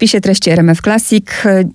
spisie treści RMF Classic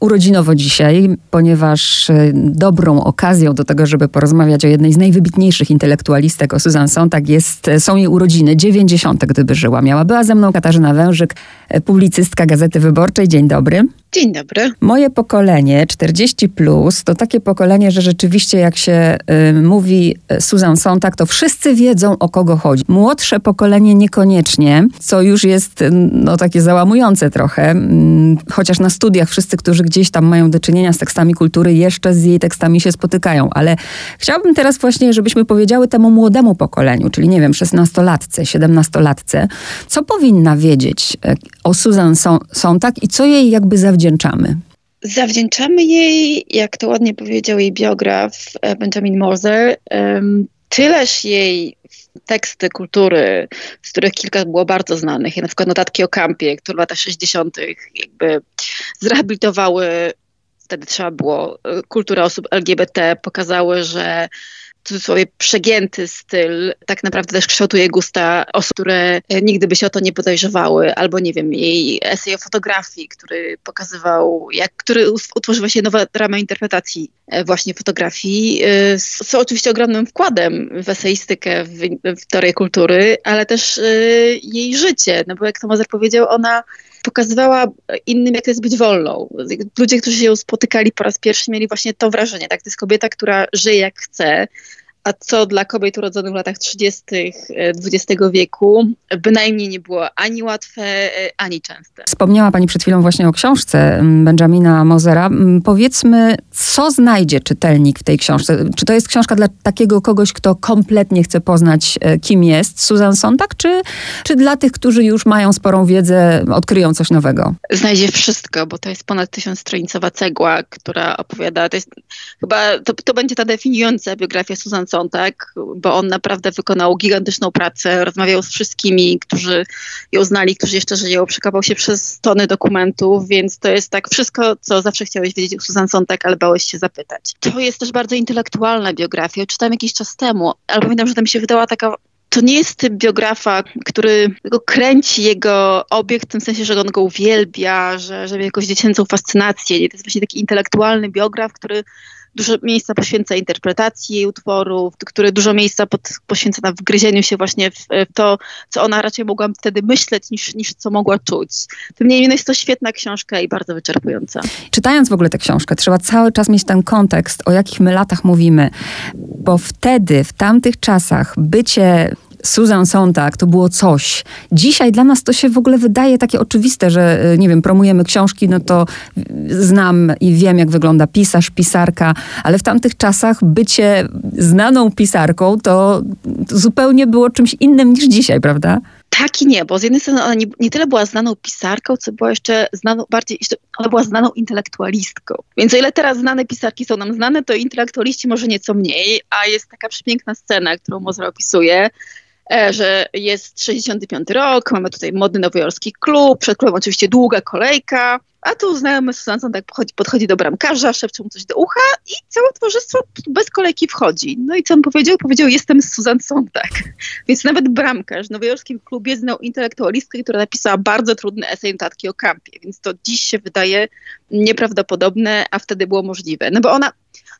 urodzinowo dzisiaj, ponieważ e, dobrą okazją do tego, żeby porozmawiać o jednej z najwybitniejszych intelektualistek, o Susan Sontag, jest, e, są jej urodziny, 90. gdyby żyła. Miała. Była ze mną Katarzyna Wężyk, e, publicystka Gazety Wyborczej. Dzień dobry. Dzień dobry. Moje pokolenie, 40, plus, to takie pokolenie, że rzeczywiście jak się y, mówi Susan Sontag, to wszyscy wiedzą o kogo chodzi. Młodsze pokolenie niekoniecznie, co już jest no, takie załamujące trochę. Mm, chociaż na studiach wszyscy, którzy gdzieś tam mają do czynienia z tekstami kultury, jeszcze z jej tekstami się spotykają. Ale chciałabym teraz właśnie, żebyśmy powiedziały temu młodemu pokoleniu, czyli nie wiem, 16-latce, 17-latce, co powinna wiedzieć e, o Susan Sontag i co jej jakby zawdzięczamy. Zawdzięczamy jej, jak to ładnie powiedział jej biograf e, Benjamin Moser, tyleż jej teksty kultury, z których kilka było bardzo znanych, na przykład notatki o kampie, które w latach 60. jakby zrehabilitowały, wtedy trzeba było, y, kulturę osób LGBT, pokazały, że cudzysłowie przegięty styl tak naprawdę też kształtuje gusta osób, które nigdy by się o to nie podejrzewały, albo nie wiem, jej esej o fotografii, który pokazywał, jak, który utworzyła się nowa rama interpretacji e, właśnie fotografii, e, są oczywiście ogromnym wkładem w eseistykę, w, w teorię kultury, ale też e, jej życie, no bo jak Tomazer powiedział, ona pokazywała innym, jak to jest być wolną. Ludzie, którzy się ją spotykali po raz pierwszy, mieli właśnie to wrażenie, tak? To jest kobieta, która żyje jak chce, a co dla kobiet urodzonych w latach 30. XX e, wieku bynajmniej nie było ani łatwe, e, ani częste. Wspomniała Pani przed chwilą właśnie o książce Benjamina Mozera. Powiedzmy, co znajdzie czytelnik w tej książce? Czy to jest książka dla takiego kogoś, kto kompletnie chce poznać, e, kim jest Susan Sontag, czy, czy dla tych, którzy już mają sporą wiedzę, odkryją coś nowego? Znajdzie wszystko, bo to jest ponad tysiącstronicowa cegła, która opowiada, to jest chyba, to, to będzie ta definiująca biografia Susan tak, bo on naprawdę wykonał gigantyczną pracę, rozmawiał z wszystkimi, którzy ją znali, którzy jeszcze żyją, przekopał się przez tony dokumentów, więc to jest tak wszystko, co zawsze chciałeś wiedzieć o Susan Sontag, ale bałeś się zapytać. To jest też bardzo intelektualna biografia, czytałem jakiś czas temu, ale pamiętam, że tam się wydała taka to nie jest typ biografa, który go kręci jego obiekt w tym sensie, że on go uwielbia, że, że jakąś dziecięcą fascynację. To jest właśnie taki intelektualny biograf, który dużo miejsca poświęca interpretacji jej utworów, które dużo miejsca pod, poświęca na wgryzieniu się właśnie w, w, to, co ona raczej mogła wtedy myśleć, niż, niż co mogła czuć. Tym niemniej jest to świetna książka i bardzo wyczerpująca. Czytając w ogóle tę książkę, trzeba cały czas mieć ten kontekst, o jakich my latach mówimy, bo wtedy, w tamtych czasach, bycie Susan Sontag to było coś. Dzisiaj dla nas to się w ogóle wydaje takie oczywiste, że e, nie wiem, promujemy książki, no to znam i wiem, jak wygląda pisarz, pisarka, ale w tamtych czasach bycie znaną pisarką to zupełnie było czymś innym niż dzisiaj, prawda? Tak i nie, bo z jednej strony ona nie, nie, tyle była znaną pisarką, co była jeszcze znaną bardziej, jeszcze, ona była znaną intelektualistką. Więc o ile teraz znane pisarki są nam znane, to intelektualiści może nieco mniej, a jest taka przepiękna scena, którą Mozart opisuje, że jest 65 rok, mamy tutaj modny nowojorski klub, przed klubem oczywiście długa kolejka, a tu znajomy Susan tak podchodzi, podchodzi do bramkarza, szepcze mu coś do ucha i całe towarzystwo bez kolejki wchodzi. No i co on powiedział? Powiedział, jestem Susan Sontag. Więc nawet bramkarz w nowojorskim klubie znał intelektualistkę, która napisała bardzo trudny esej notatki o kampie. Więc to dziś się wydaje nieprawdopodobne, a wtedy było możliwe. No bo ona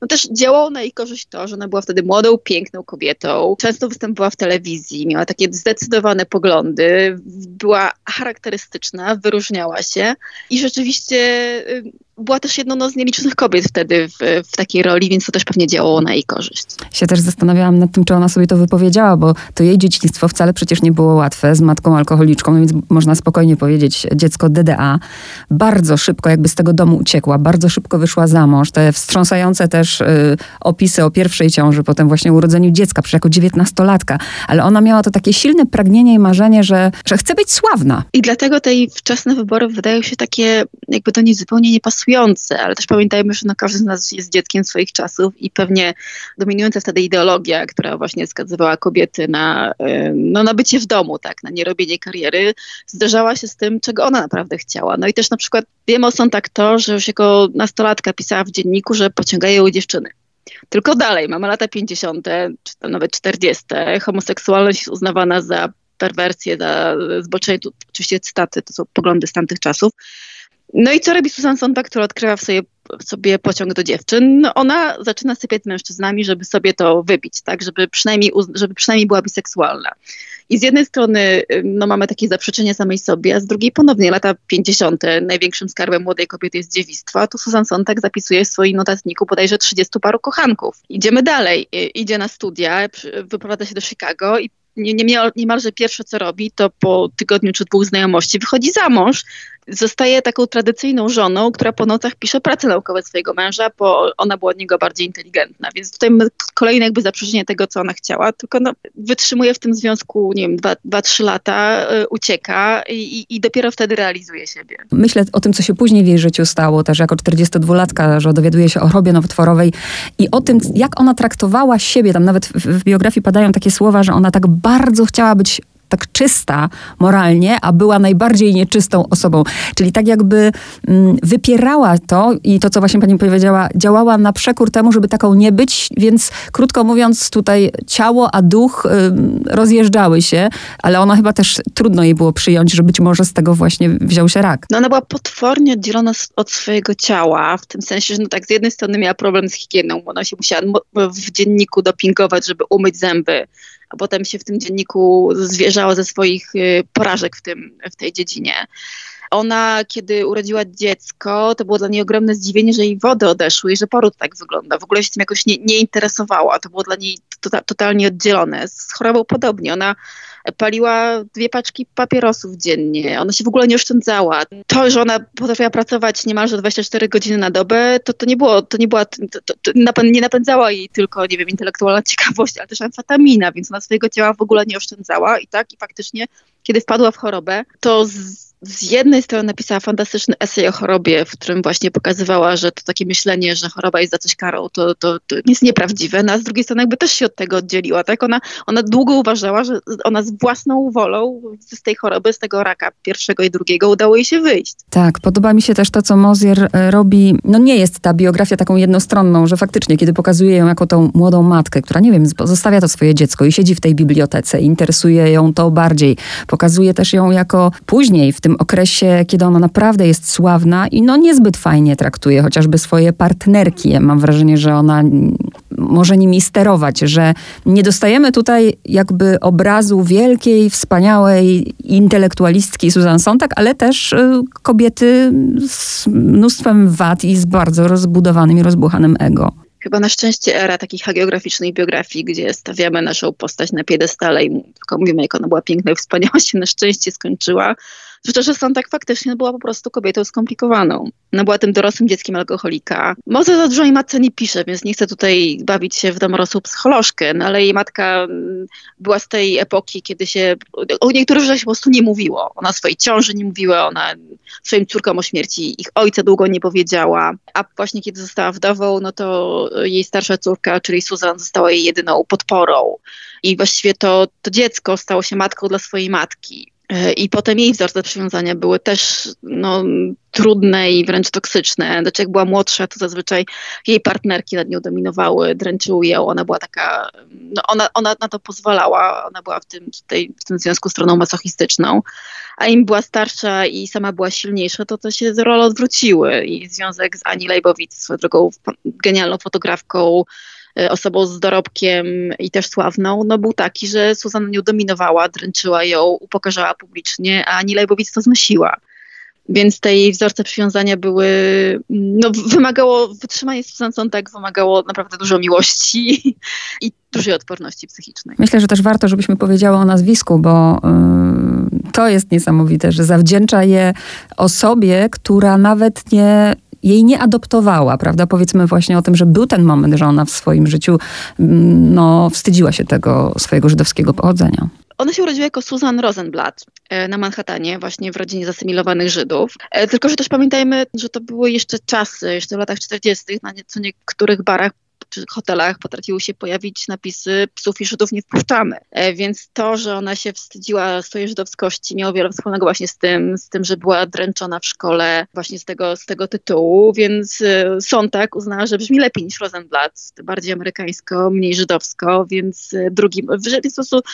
no też działało na jej korzyść to, że ona była wtedy młodą, piękną kobietą, często występowała w telewizji, miała takie zdecydowane poglądy, była charakterystyczna, wyróżniała się i rzeczywiście y, była też jedną z nielicznych kobiet wtedy w, w, takiej roli, więc to też pewnie działało na jej korzyść. Się też zastanawiałam nad tym, czy ona sobie to wypowiedziała, bo to jej dzieciństwo wcale przecież nie było łatwe z matką alkoholiczką, więc można spokojnie powiedzieć dziecko DDA. Bardzo szybko jakby z tego domu uciekła, bardzo szybko wyszła za mąż. Te wstrząsające też y, opisy o pierwszej ciąży, potem właśnie urodzeniu dziecka, przecież jako dziewiętnastolatka. Ale ona miała to takie silne pragnienie i marzenie, że, że chce być sławna. I dlatego te wczesne wybory wydają się takie, jakby do niej zupełnie nie pasują ale też pamiętajmy, że no każdy z nas jest dzieckiem swoich czasów i pewnie dominująca wtedy ideologia, która właśnie skazywała kobiety na, no, na bycie w domu, tak, na nierobienie kariery, zderzała się z tym, czego ona naprawdę chciała. No i też na przykład wiemy o tak to, że już jako nastolatka pisała w dzienniku, że pociągają dziewczyny. Tylko dalej, mamy lata 50., czy tam nawet 40., homoseksualność jest uznawana za perwersję, za zboczenie, tu oczywiście cytaty, to są poglądy z tamtych czasów. No i co robi Susan Sontag, która odkrywa w sobie sobie pociąg do dziewczyn, no ona zaczyna sypiać z mężczyznami, żeby sobie to wybić, tak, żeby przynajmniej, żeby przynajmniej była biseksualna. I z jednej strony no, mamy takie zaprzeczenie samej sobie, a z drugiej ponownie lata 50. największym skarbem młodej kobiety jest dziewictwo, a tu Susan Sontag zapisuje w swoim notatniku bodajże 30 paru kochanków. Idziemy dalej, idzie na studia, wyprowadza się do Chicago i nie, nie, niemalże pierwsze co robi, to po tygodniu czy dwóch znajomości wychodzi za mąż, zostaje taką tradycyjną żoną, która po nocach pisze prace naukowe swojego męża, bo ona była od niego bardziej inteligentna. Więc tutaj kolejne jakby zaprzeczenie tego, co ona chciała, tylko no, wytrzymuje w tym związku, nie wiem, 2-3 lata, yy, ucieka i, i, dopiero wtedy realizuje siebie. Myślę o tym, co się później w jej życiu stało, też jako 42-latka, że dowiaduje się o chorobie nowotworowej i o tym, jak ona traktowała siebie. Tam nawet w, w biografii padają takie słowa, że ona tak bardzo chciała być tak czysta moralnie, a była najbardziej nieczystą osobą. Czyli tak jakby mm, wypierała to i to, co właśnie pani powiedziała, działała na przekór temu, żeby taką nie być, więc krótko mówiąc, tutaj ciało, a duch y, rozjeżdżały się, ale ona chyba też trudno jej było przyjąć, że być może z tego właśnie wziął się rak. No ona była potwornie oddzielona od swojego ciała, w tym sensie, że no tak z jednej strony miała problem z higieną, ona się musiała w dzienniku dopingować, żeby umyć zęby, a potem się w tym dzienniku zwierzała ze swoich y, porażek w, tym, w tej dziedzinie. Ona, kiedy urodziła dziecko, to było dla niej ogromne zdziwienie, że jej wody odeszły i że poród tak wygląda. W ogóle się tym jakoś nie, nie interesowała. To było dla niej to, tota, totalnie oddzielone. Z chorobą podobnie. Ona paliła dwie paczki papierosów dziennie. Ona się w ogóle nie oszczędzała. To, że ona potrafiła pracować niemalże 24 godziny na dobę, to, to nie było, to nie była, to, to, to nie napędzała jej tylko, nie wiem, intelektualna ciekawość, ale też amfetamina, więc ona swojego ciała w ogóle nie oszczędzała i tak, i faktycznie, kiedy wpadła w chorobę, to z z jednej strony napisała fantastyczny esej o chorobie, w którym właśnie pokazywała, że to takie myślenie, że choroba jest za coś karą, to, to, to jest nieprawdziwe, no a z drugiej strony jakby też się od tego oddzieliła, tak? Ona, ona długo uważała, że ona z własną wolą z tej choroby, z tego raka pierwszego i drugiego udało jej się wyjść. Tak, podoba mi się też to, co Mozier e, robi. No nie jest ta biografia taką jednostronną, że faktycznie, kiedy pokazuje ją jako tą młodą matkę, która, nie wiem, zostawia to swoje dziecko i siedzi w tej bibliotece, interesuje ją to bardziej. Pokazuje też ją jako później w tym tym okresie, kiedy ona naprawdę jest sławna i no niezbyt fajnie traktuje chociażby swoje partnerki. Ja mam wrażenie, że ona może nimi sterować, że nie dostajemy tutaj jakby obrazu wielkiej, wspaniałej intelektualistki Susan Sontag, ale też y, kobiety z mnóstwem wad i z bardzo rozbudowanym i rozbuchanym ego chyba na szczęście era takich hagiograficznych biografii, gdzie stawiamy naszą postać na piedestale i tylko mówimy, jak ona była piękna i wspaniała, się na szczęście skończyła. Zwłaszcza, że Sontag faktycznie była po prostu kobietą skomplikowaną. No była tym dorosłym dzieckiem alkoholika. Może za dużo jej matce nie pisze, więc nie chcę tutaj bawić się w domorosłą psycholożkę, no ale jej matka mm, była z tej epoki, kiedy się o niektórych rzeczach się po prostu nie mówiło. Ona swojej ciąży nie mówiła, ona swoim córkom o śmierci ich ojca długo nie powiedziała, a właśnie kiedy została wdową, no to jej starsza córka, czyli Susan, została jej jedyną podporą. I właściwie to, to dziecko stało się matką dla swojej matki. E, I potem jej wzorce przywiązania były też no, trudne i wręcz toksyczne. Znaczy jak była młodsza, to zazwyczaj jej partnerki nad nią dominowały, dręczyły ją. Ona była taka, no ona, ona na to pozwalała, ona była w tym, tej, w tym związku stroną masochistyczną. A im była starsza i sama była silniejsza, to to się role odwróciły. I związek z Ani Leibowitz, swoją drogą genialną fotografką, osobą z dorobkiem i też sławną, no był taki, że Suzanna nią dominowała, dręczyła ją, upokarzała publicznie, a Ani Leibowicz to znosiła. Więc te jej wzorce przywiązania były, no wymagało, wytrzymanie Susan tak wymagało naprawdę dużo miłości i dużej odporności psychicznej. Myślę, że też warto, żebyśmy powiedziały o nazwisku, bo yy, to jest niesamowite, że zawdzięcza je osobie, która nawet nie jej nie adoptowała, prawda? Powiedzmy właśnie o tym, że był ten moment, że ona w swoim życiu mm, no, wstydziła się tego swojego żydowskiego pochodzenia. Ona się urodziła jako Susan Rosenblatt e, na Manhattanie, właśnie w rodzinie zasymilowanych Żydów. E, tylko, że też pamiętajmy, że to były jeszcze czasy, jeszcze w latach 40., na nieco niektórych barach czy hotelach potrafiły się pojawić napisy psów i Żydów nie wpuszczamy. E, więc to, że ona się wstydziła swojej żydowskości miało wiele wspólnego właśnie z tym, z tym, że była dręczona w szkole właśnie z tego, z tego tytułu, więc e, Sontag uznała, że brzmi lepiej niż Rosenblatt, bardziej amerykańsko, mniej żydowsko, więc drugim, w sposób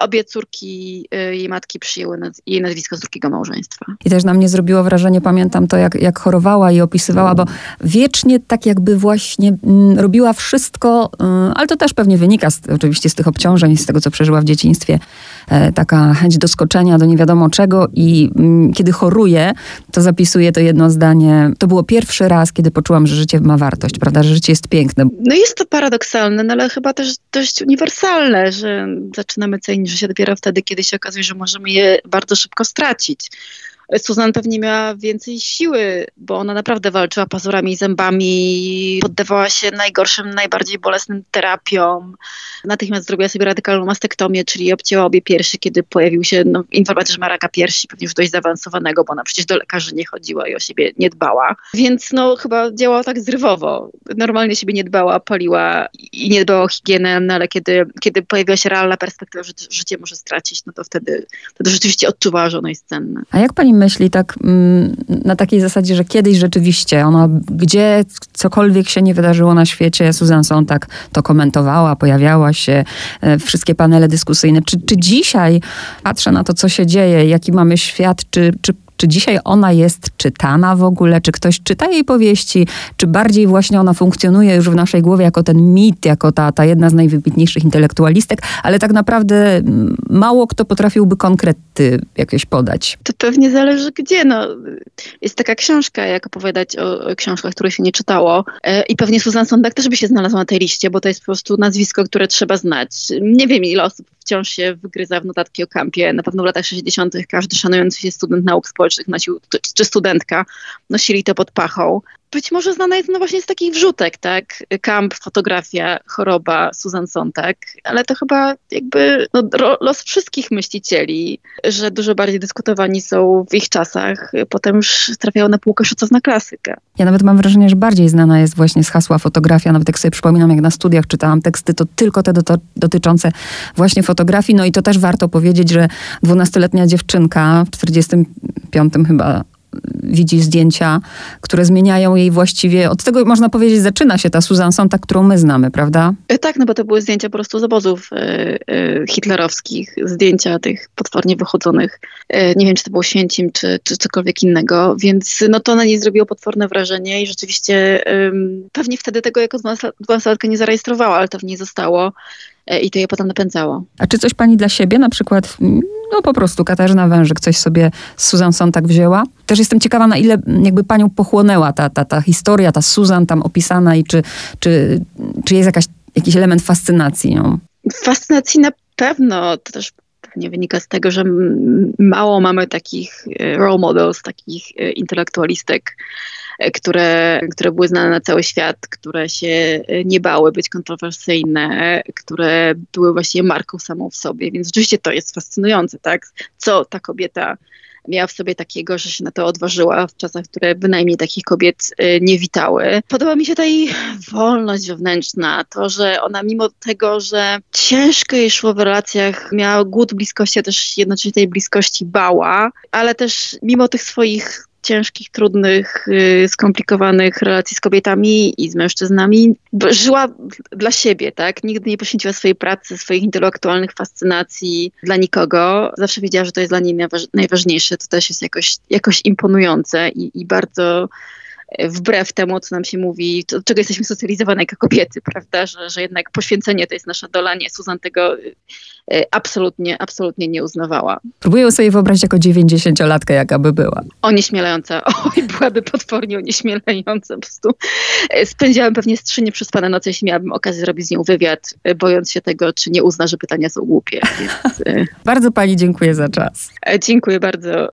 obie córki jej matki przyjęły jej nazwisko z drugiego małżeństwa. I też na mnie zrobiło wrażenie, pamiętam to, jak, jak chorowała i opisywała, bo wiecznie tak jakby właśnie mm, robiła wszystko, y, ale to też pewnie wynika z, oczywiście z tych obciążeń, z tego, co przeżyła w dzieciństwie, e, taka chęć doskoczenia do nie wiadomo czego i mm, kiedy choruje, to zapisuje to jedno zdanie. To było pierwszy raz, kiedy poczułam, że życie ma wartość, prawda, że życie jest piękne. No jest to paradoksalne, no ale chyba też dość uniwersalne, że zaczynamy cenić życie dopiero wtedy, kiedy się okazuje, że możemy je bardzo szybko stracić. Susan pewnie miała więcej siły, bo ona naprawdę walczyła pazurami i zębami, poddawała się najgorszym, najbardziej bolesnym terapiom. Natychmiast zrobiła sobie radykalną mastektomię, czyli obcięła obie piersi, kiedy pojawił się no, informacja, że ma raka piersi, pewnie już dość zaawansowanego, bo ona przecież do lekarzy nie chodziła i o siebie nie dbała. Więc no chyba działała tak zrywowo. Normalnie siebie nie dbała, paliła i nie dbała o higienę, no ale kiedy, kiedy pojawiła się realna perspektywa, że życie może stracić, no to wtedy, wtedy rzeczywiście odczuwała, że ono jest cenne. A jak pani myśli tak mm, na takiej zasadzie, że kiedyś rzeczywiście ona, gdzie cokolwiek się nie wydarzyło na świecie, Susan Sontag to komentowała, pojawiała się, e, wszystkie panele dyskusyjne. Czy, czy dzisiaj patrzę na to, co się dzieje, jaki mamy świat, czy, czy czy dzisiaj ona jest czytana w ogóle? Czy ktoś czyta jej powieści? Czy bardziej właśnie ona funkcjonuje już w naszej głowie jako ten mit, jako ta, ta jedna z najwybitniejszych intelektualistek, ale tak naprawdę mm, mało kto potrafiłby konkrety jakieś podać. To pewnie zależy gdzie. No, jest taka książka, jak opowiadać o, o książkach, które się nie czytało. E, I pewnie Susan Sontag też by się znalazła na tej liście, bo to jest po prostu nazwisko, które trzeba znać. Nie wiem, ile osób wciąż się wygryza w notatki o kampie. Na pewno w latach 60. każdy szanujący się student nauk społecznych nosił, czy studentka nosili to pod pachą. Być może znana jest no właśnie z takich wrzutek, tak? Kamp, fotografia, choroba, Susan Sontag, ale to chyba jakby no, los wszystkich myślicieli, że dużo bardziej dyskutowani są w ich czasach, potem już trafiają na półkę szacowna klasyka. Ja nawet mam wrażenie, że bardziej znana jest właśnie z hasła fotografia, nawet jak sobie przypominam, jak na studiach czytałam teksty, to tylko te dotyczące właśnie fotografii, no i to też warto powiedzieć, że dwunastoletnia dziewczynka w 45 chyba widzi zdjęcia, które zmieniają jej właściwie, od tego można powiedzieć zaczyna się ta Susan Sontag, którą my znamy, prawda? E, tak, no bo to były zdjęcia po prostu z obozów e, e, hitlerowskich, zdjęcia tych potwornie wychodzonych, nie wiem czy to było Święcim, czy, czy cokolwiek innego, więc no to na niej zrobiło potworne wrażenie i rzeczywiście pewnie wtedy tego jako dwunastolatka nie zarejestrowała, ale to w niej zostało. E, i to je potem napędzało. A czy coś pani dla siebie, na przykład, no po prostu Katarzyna Wężyk coś sobie z Susan Sontag wzięła? Też jestem ciekawa, na ile jakby panią pochłonęła ta, ta, ta historia, ta Susan tam opisana i czy, czy, czy jest jakaś, jakiś element fascynacji nią? Fascynacji na pewno, to też pewnie wynika z tego, że mało mamy takich e, role models, takich e, intelektualistek, e, które, które były znane na cały świat, które się nie bały być kontrowersyjne, które były właśnie marką samą w sobie. Więc oczywiście to jest fascynujące, tak? Co ta kobieta miała w sobie takiego, że się na to odważyła w czasach, które bynajmniej takich kobiet y, nie witały. Podoba mi się ta jej wolność wewnętrzna, to, że ona mimo tego, że ciężko jej szło w relacjach, miała głód bliskości, a też jednocześnie tej bliskości bała, ale też mimo tych swoich ciężkich, trudnych, y, skomplikowanych relacji z kobietami i z mężczyznami. Żyła dla siebie, tak? Nigdy nie poświęciła swojej pracy, swoich intelektualnych fascynacji dla nikogo. Zawsze wiedziała, że to jest dla niej najważniejsze. To też jest jakoś, jakoś imponujące i, i bardzo wbrew temu, co nam się mówi, to, czego jesteśmy socjalizowane jako kobiety, prawda, że, że jednak poświęcenie to jest nasza dola. Nie, Susan tego y, y, absolutnie, absolutnie nie uznawała. Próbuję sobie wyobrazić jako 90-latka, jaka by była. Onieśmielająca. Oj, byłaby potwornie onieśmielająca. Po prostu y, spędziłam pewnie z trzy nieprzespane noce, jeśli miałabym okazję zrobić z nią wywiad, bojąc się tego, czy nie uzna, że pytania są głupie. Więc, bardzo pani dziękuję za czas. Dziękuję bardzo.